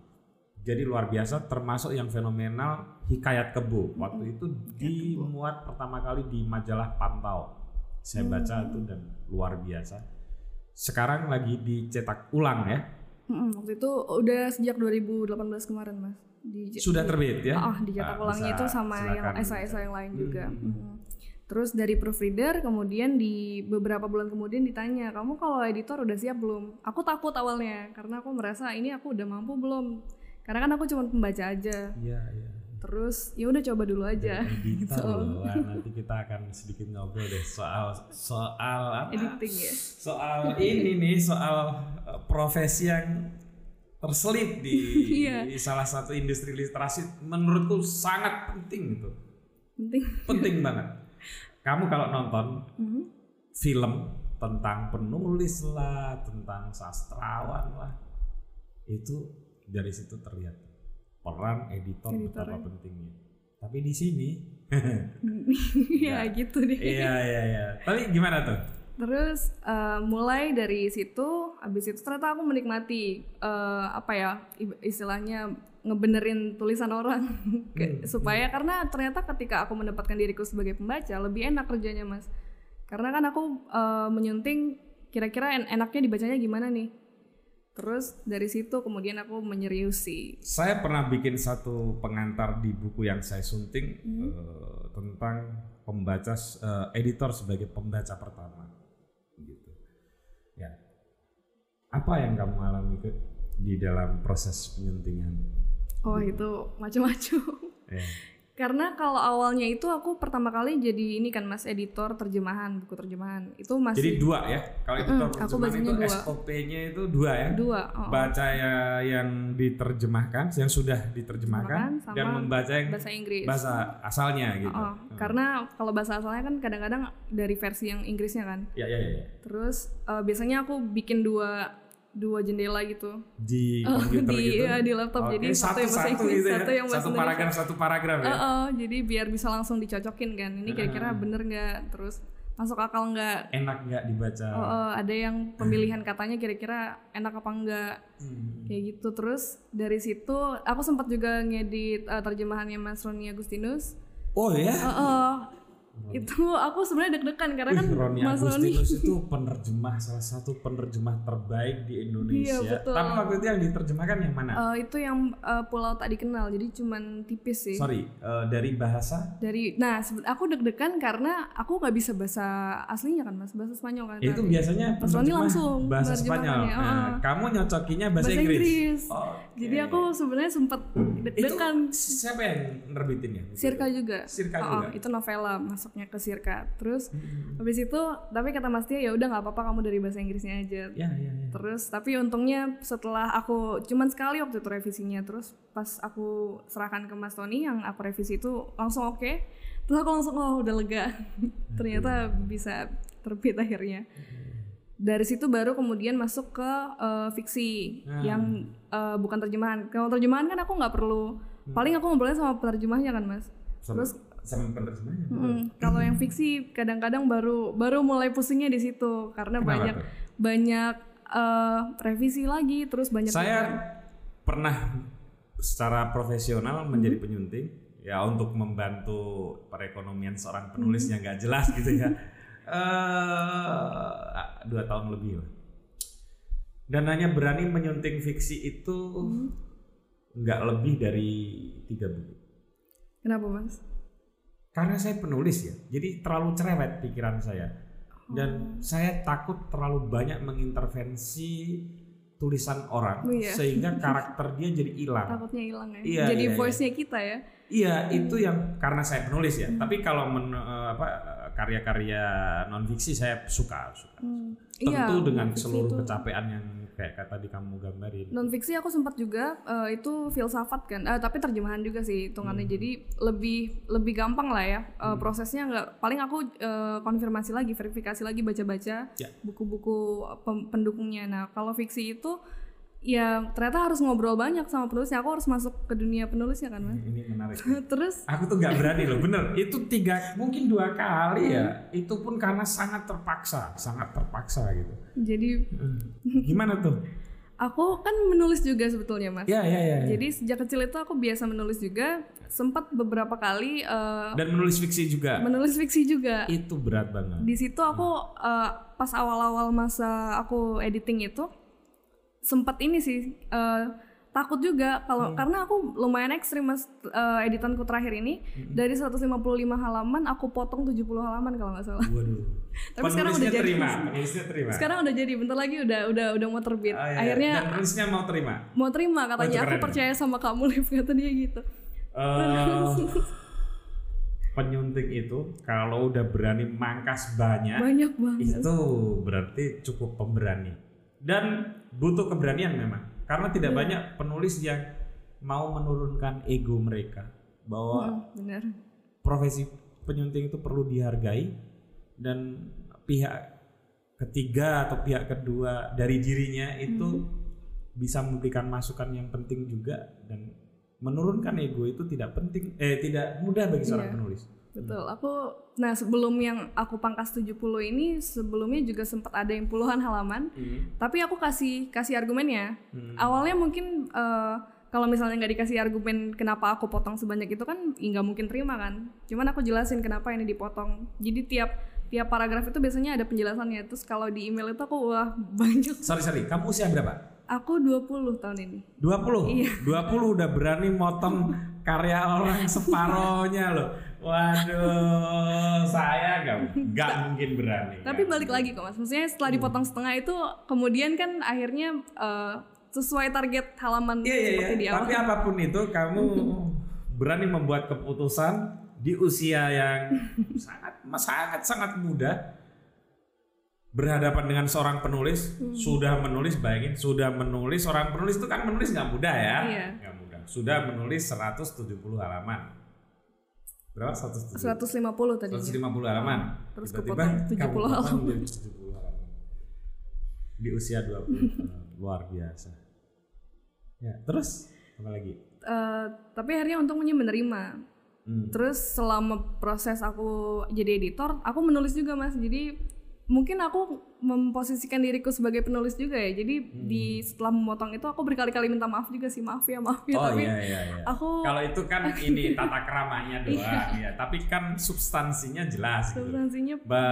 Jadi luar biasa, termasuk yang fenomenal Hikayat Kebo. Waktu itu dimuat pertama kali di majalah Pantau. Saya baca itu dan luar biasa. Sekarang lagi dicetak ulang ya. Mm-mm, waktu itu udah sejak 2018 kemarin mas. Di, Sudah terbit ya? Ah, dicetak Ah, ulangnya itu sama yang esai-esai yang lain juga. Hmm. Mm. Terus dari proofreader, kemudian di beberapa bulan kemudian ditanya, kamu kalau editor udah siap belum? Aku takut awalnya, karena aku merasa ini aku udah mampu belum? Karena kan aku cuma pembaca aja. Iya, iya. Terus ya udah coba dulu aja. Editor So, loh. Nanti kita akan sedikit ngobrol deh soal soal apa? editing ya. Soal ini nih, soal uh, profesi yang terselip di, Iya. di salah satu industri literasi menurutku sangat penting gitu. Penting. Penting banget. Kamu kalau nonton Mhm. film tentang penulis lah, tentang sastrawan lah, itu dari situ terlihat peran editor, Editor, betapa ya. pentingnya. Tapi di sini, ya gitu deh. iya iya iya. Tapi gimana tuh? Terus eh, mulai dari situ, abis itu ternyata aku menikmati eh, apa ya istilahnya ngebenerin tulisan orang Ke- supaya karena ternyata ketika aku mendapatkan diriku sebagai pembaca lebih enak kerjanya mas. Karena kan aku eh, menyunting kira-kira en- enaknya dibacanya gimana nih. Terus dari situ kemudian aku menyeriusi. Saya pernah bikin satu pengantar di buku yang saya sunting eh, tentang pembaca eh, editor sebagai pembaca pertama. Gitu. Ya. Apa yang kamu alami ke di dalam proses penyuntingan? Oh itu macam-macam. Ya. Karena kalau awalnya itu aku pertama kali jadi ini kan mas editor terjemahan buku terjemahan itu masih Jadi dua ya. Kalau editor aku terjemahan bacanya itu dua. SOP-nya itu dua ya. dua. oh, oh. Baca ya yang diterjemahkan, yang sudah diterjemahkan Terjemahkan sama dan membaca yang bahasa Inggris. bahasa asalnya gitu. Oh, Karena kalau bahasa asalnya kan kadang-kadang dari versi yang Inggrisnya kan. Ya ya ya. ya. Terus eh, biasanya aku bikin dua dua jendela gitu Di Oh, komputer di- gitu. ya, di laptop. Oke, Jadi satu yang bahasa Inggris, gitu ya. satu yang bahasa Satu paragraf satu paragraf ya. Oh, oh, jadi biar bisa langsung dicocokin kan. Ini kira-kira bener nggak? Terus masuk akal nggak? Enak nggak dibaca? Oh, oh, ada yang pemilihan katanya kira-kira enak apa enggak? Hmm. Kayak gitu. Terus dari situ aku sempat juga ngedit eh, terjemahannya Mas Roni Agustinus. Oh ya. Oh, oh. Itu aku sebenarnya deg-degan karena kan Roni Mas Roni itu penerjemah salah satu penerjemah terbaik di Indonesia. Iya, betul. Tapi waktu itu yang diterjemahkan yang mana? eh, itu yang eh, pulau tak dikenal jadi cuman tipis sih Sorry, eh, dari bahasa dari nah aku deg-degan karena aku nggak bisa bahasa aslinya kan mas bahasa Spanyol kan itu Nah, biasanya Mas Roni langsung bahasa Spanyol. Nah, oh, oh. kamu nyocokinya bahasa, bahasa Inggris. Inggris, Oh, jadi aku sebenarnya sempat deg-degan siapa yang nerbitinnya? Sirka juga. Sirka Oh, juga. itu novela masuknya ke Sirka. Terus Hmm. habis itu tapi kata Mas Tia ya udah nggak apa-apa kamu dari bahasa Inggrisnya aja. Ya, ya, ya. Terus tapi untungnya setelah aku cuman sekali waktu itu revisinya terus pas aku serahkan ke Mas Tony yang aku revisi itu langsung oke. Terus aku langsung oh udah lega. Ternyata bisa terbit akhirnya. Dari situ baru kemudian masuk ke eh, fiksi Nah. yang eh, bukan terjemahan. Kalau terjemahan kan aku nggak perlu. Paling aku ngobrolnya sama penerjemahnya kan mas. Sama, Terus sama penerjemahnya. Mm, kalau yang fiksi kadang-kadang baru baru mulai pusingnya di situ karena Kenapa banyak tuh? banyak eh, revisi lagi terus banyak Saya juga- pernah secara profesional menjadi penyunting ya untuk membantu perekonomian seorang penulis yang nggak jelas gitu ya. eh dua tahun lebih lah. Dan hanya berani menyunting fiksi itu nggak lebih dari tiga buku. kenapa mas? Karena saya penulis ya, jadi terlalu cerewet pikiran saya. Dan saya takut terlalu banyak mengintervensi tulisan orang Oh, iya. sehingga karakter dia jadi hilang. Takutnya hilang ya. Iya, Jadi iya, iya. voice-nya kita ya. Iya, itu yang karena saya penulis Hmm. ya. Tapi kalau men, eh, apa karya-karya non fiksi saya suka, suka. Iya, Tentu dengan non-fiksi seluruh itu- kecapean yang kayak kata di kamu gambarin. Non fiksi aku sempat juga eh, itu filsafat kan, Eh, tapi terjemahan juga sih hitungannya. Hmm. Jadi lebih lebih gampang lah ya eh, prosesnya nggak. Paling aku eh, konfirmasi lagi, verifikasi lagi, baca-baca Ya. buku-buku pendukungnya. Nah kalau fiksi itu ya ternyata harus ngobrol banyak sama penulisnya. Aku harus masuk ke dunia penulisnya kan mas. Ini menarik. Terus Aku tuh nggak berani loh, bener. Itu tiga, mungkin dua kali Hmm. ya. Itu pun karena sangat terpaksa, sangat terpaksa gitu. jadi Gimana tuh? aku kan menulis juga sebetulnya mas. Ya, ya, ya. ya. Jadi sejak kecil itu aku biasa menulis juga. Sempat beberapa kali eh, Dan menulis fiksi juga. menulis fiksi juga. Itu berat banget. Di situ aku eh, pas awal-awal masa aku editing itu sempat ini sih eh, takut juga kalau karena aku lumayan ekstrim mas eh, editanku terakhir ini dari 155 halaman aku potong 70 halaman kalau nggak salah. Waduh. Tapi sekarang udah jadi. terima, terima. Sekarang udah jadi, bentar lagi udah udah udah mau terbit. Ah, iya. Akhirnya dan penulisnya mau terima. mau terima katanya itu aku percaya sama kamu Liv kata dia gitu. Eh, penyunting itu kalau udah berani mangkas banyak Banyak banget. itu berarti cukup pemberani dan butuh keberanian memang karena tidak Iya. banyak penulis yang mau menurunkan ego mereka bahwa Hmm, benar. profesi penyunting itu perlu dihargai dan pihak ketiga atau pihak kedua dari dirinya itu bisa memberikan masukan yang penting juga dan menurunkan ego itu tidak penting eh tidak mudah bagi seorang Iya. penulis. Betul. Aku nah sebelum yang aku pangkas 70 ini sebelumnya juga sempat ada yang puluhan halaman. Tapi aku kasih kasih argumennya. Hmm. Awalnya mungkin eh, kalau misalnya nggak dikasih argumen kenapa aku potong sebanyak itu kan ya nggak mungkin terima kan. Cuman aku jelasin kenapa ini dipotong. Jadi tiap tiap paragraf itu biasanya ada penjelasannya. Terus kalau di email itu aku wah banyak. Sorry sorry, kamu usia berapa? Aku 20 tahun ini. 20? Iya. 20 udah berani motong karya orang separohnya loh. Waduh, saya gak, gak mungkin berani. Tapi balik lagi kok mas, maksudnya setelah dipotong setengah itu kemudian kan akhirnya eh, sesuai target halaman Iya iya seperti iya. di awal. Tapi apa pun itu kamu berani membuat keputusan di usia yang sangat sangat sangat muda berhadapan dengan seorang penulis Hmm. sudah menulis bayangin sudah menulis seorang penulis itu kan menulis nggak mudah ya Iya. nggak mudah sudah menulis 170 halaman berapa 170 150 tadi. 150 halaman Terus Tiba-tiba kepotong 70 kamu potong halaman. menjadi 70 halaman di usia 20 tahun. luar biasa ya terus apa lagi Eh, tapi akhirnya untungnya menerima. Hmm. Terus selama proses aku jadi editor, aku menulis juga mas. Jadi mungkin aku memposisikan diriku sebagai penulis juga ya. Jadi di setelah memotong itu aku berkali-kali minta maaf juga sih maaf ya maaf ya. Oh tapi iya iya iya. aku Kalau itu kan ini tata keramanya doang ya, tapi kan substansinya jelas gitu. substansinya Ba,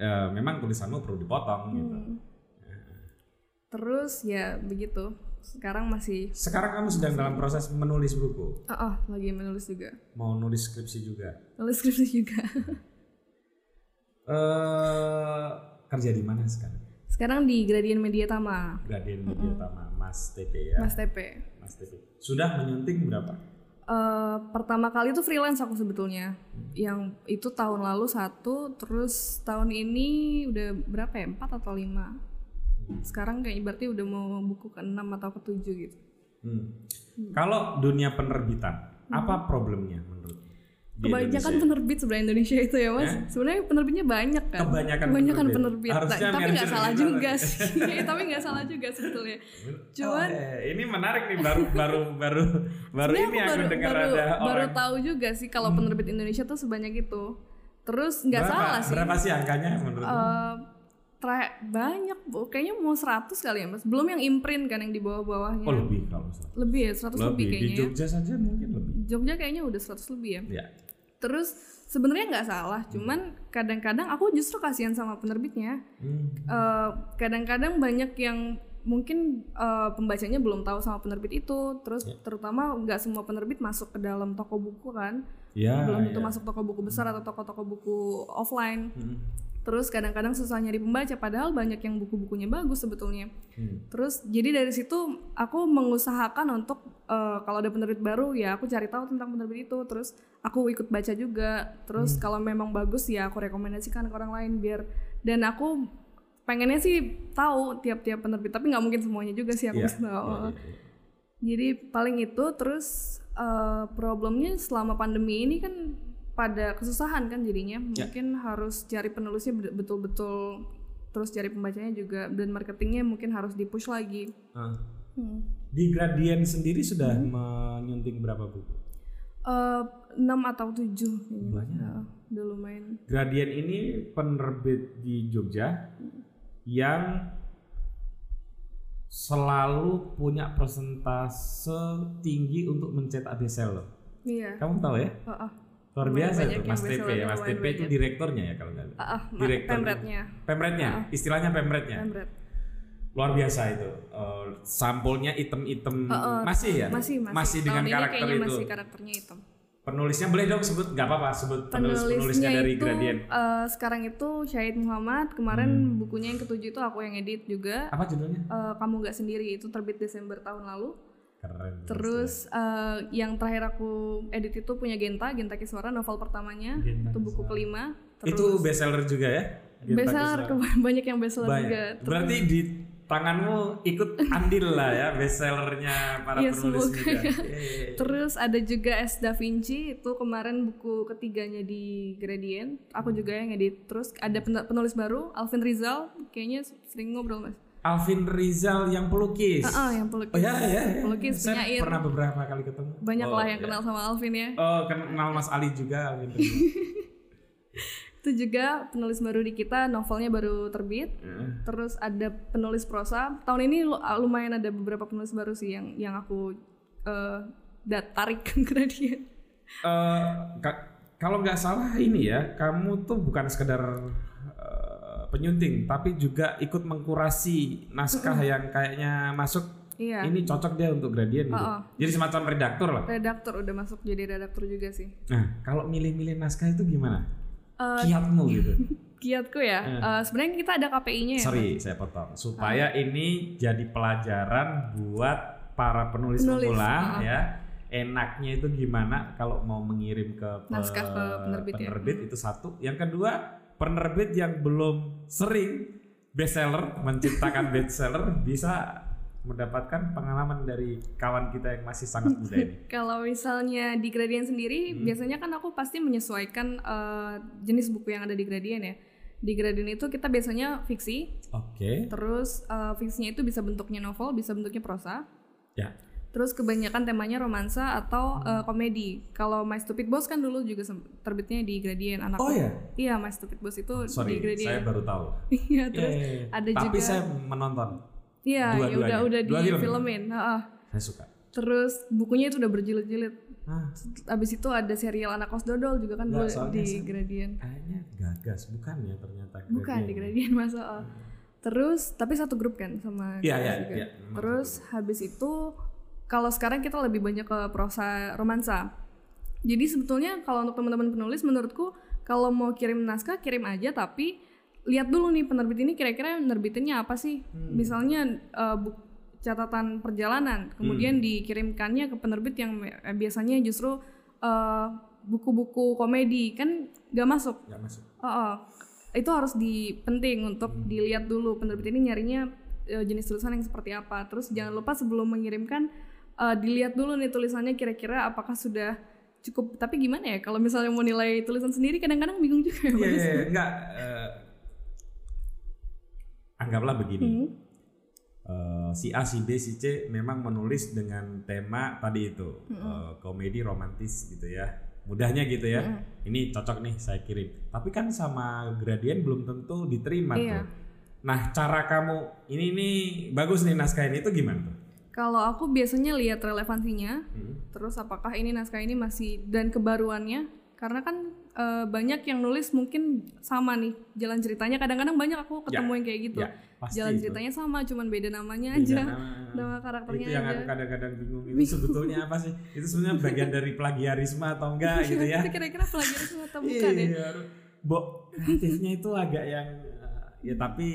eh, memang tulisanmu perlu dipotong gitu. Hmm. terus ya begitu. Sekarang masih Sekarang kamu sedang dalam proses menulis buku, ah ah, lagi menulis juga. mau nulis skripsi juga. Nulis skripsi juga. Eh kerja di mana sekarang? Sekarang di Gradient Media Tama, Gradien Media Tama, Mas TP ya. Mas TP. Mas TP. Sudah menyunting berapa? Eh, pertama kali itu freelance aku sebetulnya. Yang itu tahun lalu satu, terus tahun ini udah berapa ya? Empat atau lima. Sekarang kayak berarti udah mau buku ke enam atau ke tujuh gitu. Hmm. Kalau dunia penerbitan, apa problemnya menurut? Di Kebanyakan Indonesia? penerbit sebenarnya Indonesia itu ya mas. Sebenarnya penerbitnya banyak kan. Kebanyakan penerbit. penerbit. Harusnya tapi nggak salah juga sih. tapi nggak salah juga sebetulnya. Cuman Oh, eh, ini menarik nih baru baru baru baru ini aku aku baru, dengar baru, ada baru orang Hmm. tahu juga sih kalau penerbit Indonesia tuh sebanyak itu. Terus nggak salah sih. berapa sih angkanya menurut Eh, tra- banyak bu, kayaknya mau 100 kali ya mas. Belum yang imprint kan yang di bawah-bawahnya. Oh lebih kalau salah. Lebih ya 100 lebih, Lebih di kayaknya. ya. Jogja saja mungkin lebih. Jogja kayaknya udah 100 lebih ya. Ya. Terus sebenarnya nggak salah, cuman kadang-kadang aku justru kasihan sama penerbitnya. Hmm. Eh, kadang-kadang banyak yang mungkin eh, pembacanya belum tahu sama penerbit itu. Terus Ya. terutama nggak semua penerbit masuk ke dalam toko buku kan. Ya. belum tentu ya. masuk toko buku besar atau toko-toko buku offline. Hmm. Terus kadang-kadang susah nyari pembaca padahal banyak yang buku-bukunya bagus sebetulnya. Hmm. Terus jadi dari situ aku mengusahakan untuk eh, kalau ada penerbit baru ya aku cari tahu tentang penerbit itu. Terus aku ikut baca juga. Terus Hmm. kalau memang bagus ya aku rekomendasikan ke orang lain biar dan aku pengennya sih tahu tiap-tiap penerbit tapi nggak mungkin semuanya juga sih aku bisa tahu. iya, iya. Jadi paling itu terus eh, problemnya selama pandemi ini kan pada kesusahan kan jadinya Ya. mungkin harus cari penulisnya bet- betul-betul terus cari pembacanya juga dan marketingnya mungkin harus dipush lagi. Ah. Hmm. Di Gradien sendiri sudah menyunting berapa buku? Eh, enam atau tujuh kayaknya. Banyak. Ya, udah lumayan. Gradien ini penerbit di Jogja yang selalu punya persentase tinggi untuk mencetak bestseller. Iya. Kamu tahu ya? Ah, ah. Luar biasa tuh Mas TP ya. Mas TP itu direkturnya ya kalau nggak salah. Ah, ah, ma- Direktur. pemretnya. Pemretnya, istilahnya pemretnya. Pemret. luar biasa itu. Uh, sampulnya item-item Uh, uh, masih ya? masih masih, dengan Tahun karakter itu. masih karakternya hitam Penulisnya boleh dong sebut nggak apa-apa sebut penulis penulisnya dari itu Gradient. eh, sekarang itu Syahid Muhammad kemarin Hmm. bukunya yang ketujuh itu aku yang edit juga Apa judulnya? Eh, kamu nggak sendiri itu terbit Desember tahun lalu Keren. terus eh, yang terakhir aku edit itu punya Genta Genta Kiswara novel pertamanya Genta itu buku kelima terus itu bestseller juga ya? Genta bestseller banyak yang bestseller Banyak. juga Berarti di tanganmu ikut andil lah ya bestsellernya para Iya, penulis semoga juga. ya. Yeay. Terus ada juga S Da Vinci itu kemarin buku ketiganya di Gradient. Aku juga yang edit. Terus ada pen- penulis baru Alvin Rizal, kayaknya sering ngobrol mas. Alvin Rizal yang pelukis. Ah, yang pelukis. Oh ya ya. ya. Pelukis, Saya penyair. pernah beberapa kali ketemu. Banyak Oh, lah yang ya. kenal sama Alvin ya. Oh kenal Mas Ali juga Alvin Rizal. Itu juga penulis baru di kita, novelnya baru terbit. Heeh. Terus ada penulis prosa. Tahun ini lu- lumayan ada beberapa penulis baru sih yang yang aku eh dat tarik ke. Eh, ka- kalau nggak salah ini ya, kamu tuh bukan sekedar penyunting, tapi juga ikut mengkurasi naskah yang kayaknya masuk. Iya. Ini cocok dia untuk gradien gitu. Oh, oh. Jadi semacam redaktur lah. Redaktur udah masuk jadi redaktur juga sih. Nah, kalau milih-milih naskah itu gimana? Eh, Kiatmu gitu. kiatku ya. Eh, sebenarnya kita ada KPI-nya ya. Sorry, saya potong. Supaya ini jadi pelajaran buat para penulis, Penulis, pemula ah. ya. Enaknya itu gimana kalau mau mengirim ke pe- Naskah ke penerbit ya. penerbit itu satu. Yang kedua, penerbit yang belum sering bestseller menciptakan bestseller bisa mendapatkan pengalaman dari kawan kita yang masih sangat muda ini. Kalau misalnya di Gradient sendiri, Hmm. biasanya kan aku pasti menyesuaikan eh, jenis buku yang ada di Gradient ya. Di Gradient itu kita biasanya fiksi, Oke. terus eh, fiksinya itu bisa bentuknya novel, bisa bentuknya prosa. Ya. Terus kebanyakan temanya romansa atau eh, komedi. Kalau My Stupid Boss kan dulu juga terbitnya di Gradient anak. Oh ya. Iya, My Stupid Boss itu di Sorry, Gradient. saya baru tahu. Iya, terus Yeay. ada Tapi juga saya menonton. Iya, ya udah udah Dua di film. filmin. Heeh. Saya suka. Terus bukunya itu udah berjilid-jilid. Ah, Abis itu ada serial anak kos dodol juga kan dulu di saya- Gradient. kayaknya gagas bukan ya ternyata. Bukan di Gradient masa. oh. Terus tapi satu grup kan sama Iya, iya, juga. iya, Terus habis itu kalau sekarang kita lebih banyak ke prosa romansa. Jadi sebetulnya kalau untuk teman-teman penulis menurutku kalau mau kirim naskah kirim aja tapi lihat dulu nih penerbit ini kira-kira nerbitinnya apa sih? Hmm. Misalnya eh, buk- catatan perjalanan, kemudian dikirimkannya ke penerbit yang eh, biasanya justru eh, buku-buku komedi kan gak masuk. Nggak masuk. Oh, oh. itu harus di penting untuk dilihat dulu penerbit ini nyarinya eh, jenis tulisan yang seperti apa. Terus jangan lupa sebelum mengirimkan eh, dilihat dulu nih tulisannya kira-kira apakah sudah cukup. Tapi gimana ya kalau misalnya mau nilai tulisan sendiri kadang-kadang bingung juga ya. Iya, Mas. iya, enggak. eh, anggaplah begini. Hmm. Eh, si A, si B, si C memang menulis dengan tema tadi itu eh, komedi romantis gitu ya. Mudahnya gitu ya. Ini cocok nih saya kirim. Tapi kan sama gradien belum tentu diterima Iya. tuh. Nah, cara kamu ini nih bagus nih naskah ini tuh gimana tuh? Kalau aku biasanya lihat relevansinya, Hmm. terus apakah ini naskah ini masih dan kebaruannya, karena kan eh, banyak yang nulis mungkin sama nih jalan ceritanya. Kadang-kadang banyak aku ketemu yang kayak gitu. Ya, pasti jalan itu. ceritanya sama, cuman beda namanya Beda aja, nama. nama karakternya itu yang aja. aku kadang-kadang bingung itu sebetulnya apa sih? Itu sebenarnya bagian dari plagiarisme atau enggak gitu ya? itu kira-kira plagiarisme atau bukan ya? Iya, Bo, kreatifnya itu agak yang uh, ya tapi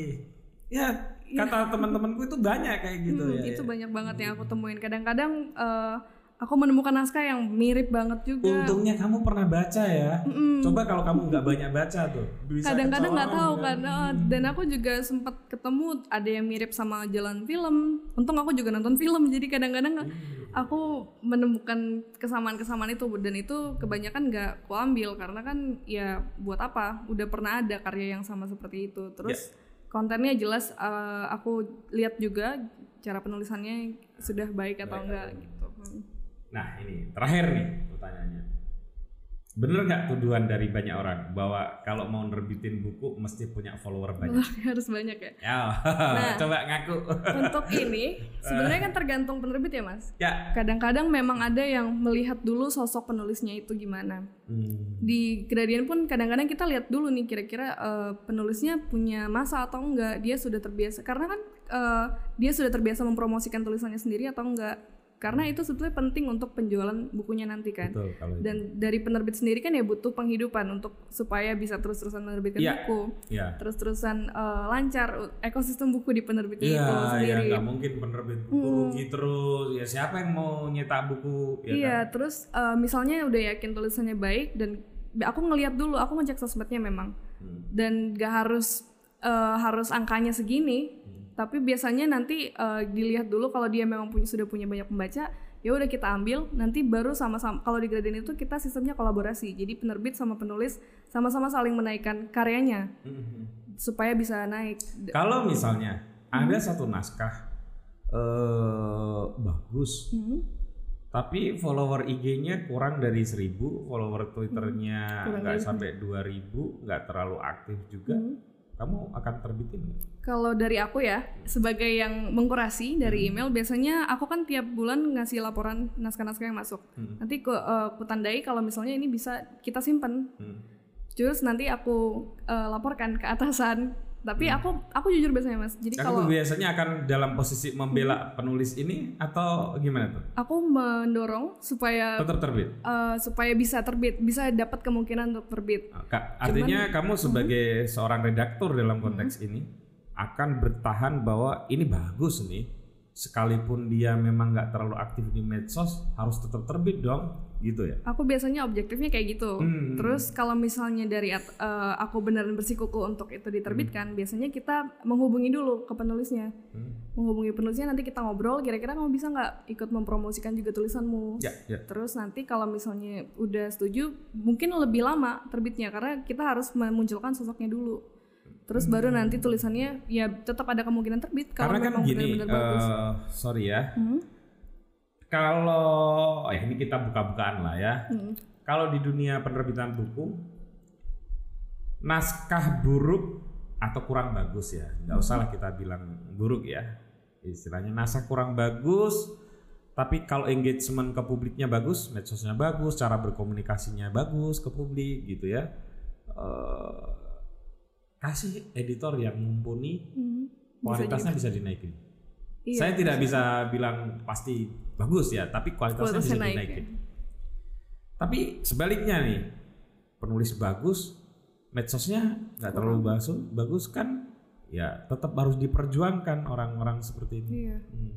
ya kata teman-temanku itu banyak kayak gitu Hmm, ya. itu banyak banget yang aku temuin. Kadang-kadang eh, aku menemukan naskah yang mirip banget juga. Untungnya kamu pernah baca ya. Coba kalau kamu nggak banyak baca tuh, bisa Kadang-kadang nggak tahu kecolongan. kan. Eh, dan aku juga sempat ketemu ada yang mirip sama jalan film. Untung aku juga nonton film, jadi kadang-kadang aku menemukan kesamaan-kesamaan itu dan itu kebanyakan nggak kuambil karena kan ya buat apa? Udah pernah ada karya yang sama seperti itu. Terus kontennya jelas eh, aku lihat juga cara penulisannya sudah baik atau enggak gitu. Hmm. Nah ini terakhir nih pertanyaannya. Bener nggak tuduhan dari banyak orang bahwa kalau mau nerbitin buku mesti punya follower banyak? Wah, harus banyak ya. Ya, coba ngaku. Untuk ini sebenarnya kan tergantung penerbit ya mas. ya. Kadang-kadang memang ada yang melihat dulu sosok penulisnya itu gimana. Hmm. Di Gradient pun kadang-kadang kita lihat dulu nih kira-kira eh, penulisnya punya masa atau enggak. Dia sudah terbiasa karena kan eh, dia sudah terbiasa mempromosikan tulisannya sendiri atau enggak. Karena itu sebetulnya penting untuk penjualan bukunya nanti kan. Betul kalau itu. Dan dari penerbit sendiri kan ya butuh penghidupan untuk supaya bisa terus-terusan menerbitkan Iya. buku. Ya. Terus-terusan eh, lancar uh, ekosistem buku di penerbitnya Iya, itu ya sendiri. Hmm. nggak mungkin penerbit buku rugi terus. Ya siapa yang mau nyetak buku? Ya iya, kan? terus eh, misalnya udah yakin tulisannya baik dan aku ngelihat dulu, aku ngecek sosmednya memang. Hmm. Dan gak harus eh, harus angkanya segini, Hmm. Tapi biasanya nanti eh, dilihat dulu kalau dia memang punya sudah punya banyak pembaca, ya udah kita ambil, nanti baru sama-sama kalau di Gradient itu kita sistemnya kolaborasi. Jadi penerbit sama penulis sama-sama saling menaikkan karyanya Mhm. supaya bisa naik. Kalau misalnya Hmm. ada satu naskah eh bagus, Hmm. tapi follower IG-nya kurang dari 1000, follower Twitternya Hmm. Kurang nggak dari- sampai 2000, nggak terlalu aktif juga, Hmm. Kamu akan terbitin nggak? Kalau dari aku ya, sebagai yang mengkurasi dari email, biasanya aku kan tiap bulan ngasih laporan naskah-naskah yang masuk. Hmm. Nanti ku, eh, ku tandai kalau misalnya ini bisa kita simpen. Hmm. Terus nanti aku eh, laporkan ke atasan. Tapi aku aku jujur biasanya mas. Jadi Kamu kalau biasanya akan dalam posisi membela penulis ini atau gimana tuh? aku mendorong supaya Tetap terbit. eh, supaya bisa terbit, bisa dapat kemungkinan untuk terbit. Ka- Artinya kamu sebagai seorang redaktur dalam konteks ini akan bertahan bahwa ini bagus nih, sekalipun dia memang nggak terlalu aktif di medsos harus tetap terbit dong, gitu ya? Aku biasanya objektifnya kayak gitu. Hmm. Terus kalau misalnya dari at- eh, aku beneran bersikuku untuk itu diterbitkan, biasanya kita menghubungi dulu ke penulisnya. Hmm. Menghubungi penulisnya nanti kita ngobrol, kira-kira kamu bisa nggak ikut mempromosikan juga tulisanmu. Ya, ya. Terus nanti kalau misalnya udah setuju, mungkin lebih lama terbitnya karena kita harus memunculkan sosoknya dulu. Terus baru nanti tulisannya ya tetap ada kemungkinan terbit kalau Karena kan gini, benar-benar bagus. sorry ya, Hmm? kalau ya ini kita buka-bukaan lah ya. Hmm. Kalau di dunia penerbitan buku, naskah buruk atau kurang bagus ya, nggak usah lah kita bilang buruk ya. Istilahnya naskah kurang bagus, tapi kalau engagement ke publiknya bagus, medsosnya bagus, cara berkomunikasinya bagus ke publik gitu ya. Eh, kasih editor yang mumpuni, Hmm. kualitasnya bisa, dinaikin. Iya, Saya tidak bisa bilang pasti bagus ya, tapi kualitasnya, kualitasnya bisa naik. dinaikin. ya. Tapi sebaliknya nih, penulis bagus, medsosnya nggak terlalu bagus, bagus kan, ya tetap harus diperjuangkan orang-orang seperti ini. Iya. Hmm.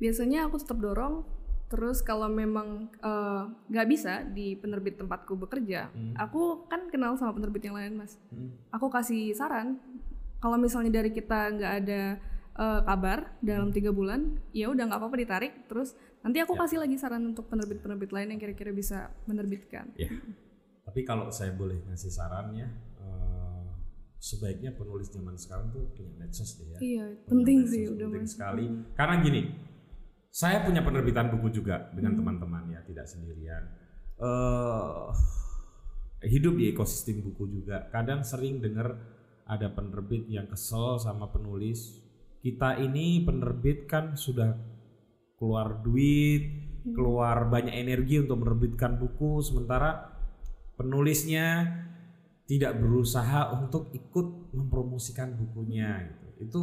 Biasanya aku tetap dorong. Terus kalau memang eh, nggak bisa di penerbit tempatku bekerja, aku kan kenal sama penerbit yang lain mas. Hmm. Aku kasih saran. Kalau misalnya dari kita nggak ada eh, kabar dalam tiga bulan, ya udah nggak apa-apa ditarik. Terus nanti aku kasih lagi saran untuk penerbit-penerbit lain yang kira-kira bisa menerbitkan. Ya. Tapi kalau saya boleh ngasih sarannya, eh, sebaiknya penulis zaman sekarang tuh punya medsos deh ya. Iya, penting Medsos sih udah penting sekali. Karena gini, saya punya penerbitan buku juga dengan teman-teman ya, tidak sendirian. eh hidup di ekosistem buku juga. Kadang sering dengar ada penerbit yang kesel sama penulis. Kita ini penerbit kan sudah keluar duit, keluar banyak energi untuk menerbitkan buku, sementara penulisnya tidak berusaha untuk ikut mempromosikan bukunya gitu. Itu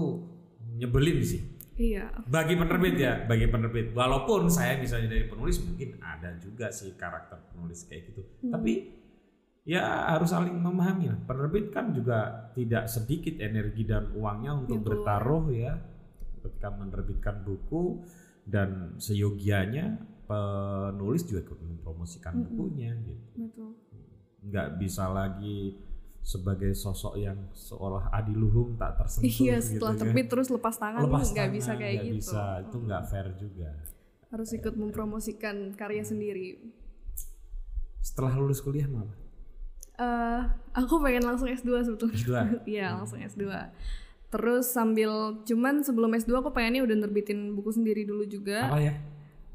nyebelin sih Iya, bagi penerbit ya bagi penerbit. Walaupun saya misalnya dari penulis mungkin ada juga sih karakter penulis kayak gitu. Tapi ya harus saling memahami lah. Penerbit kan juga tidak sedikit energi dan uangnya untuk keluar. bertaruh ya. Ketika menerbitkan buku dan seyogianya penulis juga ikut mempromosikan bukunya gitu. Betul. nggak bisa lagi sebagai sosok yang seolah adiluhung tak tersentuh Iya, gitu setelah kan. terbit terus lepas tangan Lepas nggak bisa kayak nggak gitu. bisa. itu nggak fair juga Harus ikut mempromosikan karya sendiri. setelah lulus kuliah mau apa? eh aku pengen langsung S2 sebetulnya. S2? Iya, langsung S2. Terus sambil cuman sebelum S2 aku pengennya udah nerbitin buku sendiri dulu juga. apa ya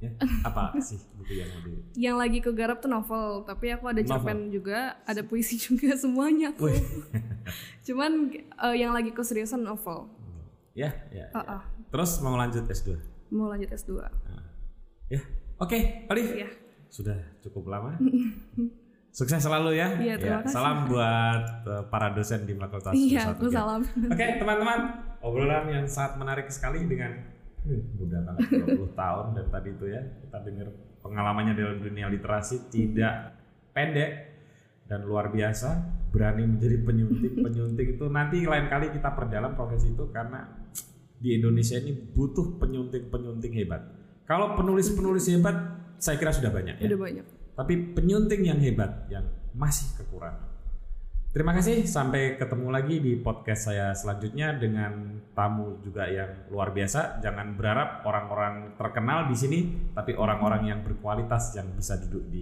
Ya, apa sih buku yang di Yang lagi kegarap tuh novel, tapi aku ada Novel. cerpen juga, ada puisi juga semuanya aku. Cuman eh, yang lagi keseriusan novel. Ya, ya. Ah, ya. ah. Terus mau lanjut S2. Mau lanjut S2. Ya. Oke, Olive. Iya. Sudah cukup lama. Sukses selalu ya. Iya, terima kasih. Salam buat eh, para dosen di Fakultas Iya, aku UGM. salam. Oke, teman-teman, obrolan yang sangat menarik sekali dengan uh, muda banget 20 tahun dan tadi itu ya. Kita dengar pengalamannya dalam dunia literasi tidak pendek dan luar biasa. Berani menjadi penyunting penyunting itu. Nanti lain kali kita perdalam profesi itu karena di Indonesia ini butuh penyunting penyunting hebat. Kalau penulis penulis hebat saya kira sudah banyak ya. Udah banyak. tapi penyunting yang hebat yang masih kekurangan. Terima kasih, sampai ketemu lagi di podcast saya selanjutnya dengan tamu juga yang luar biasa. Jangan berharap orang-orang terkenal di sini, tapi orang-orang yang berkualitas yang bisa duduk di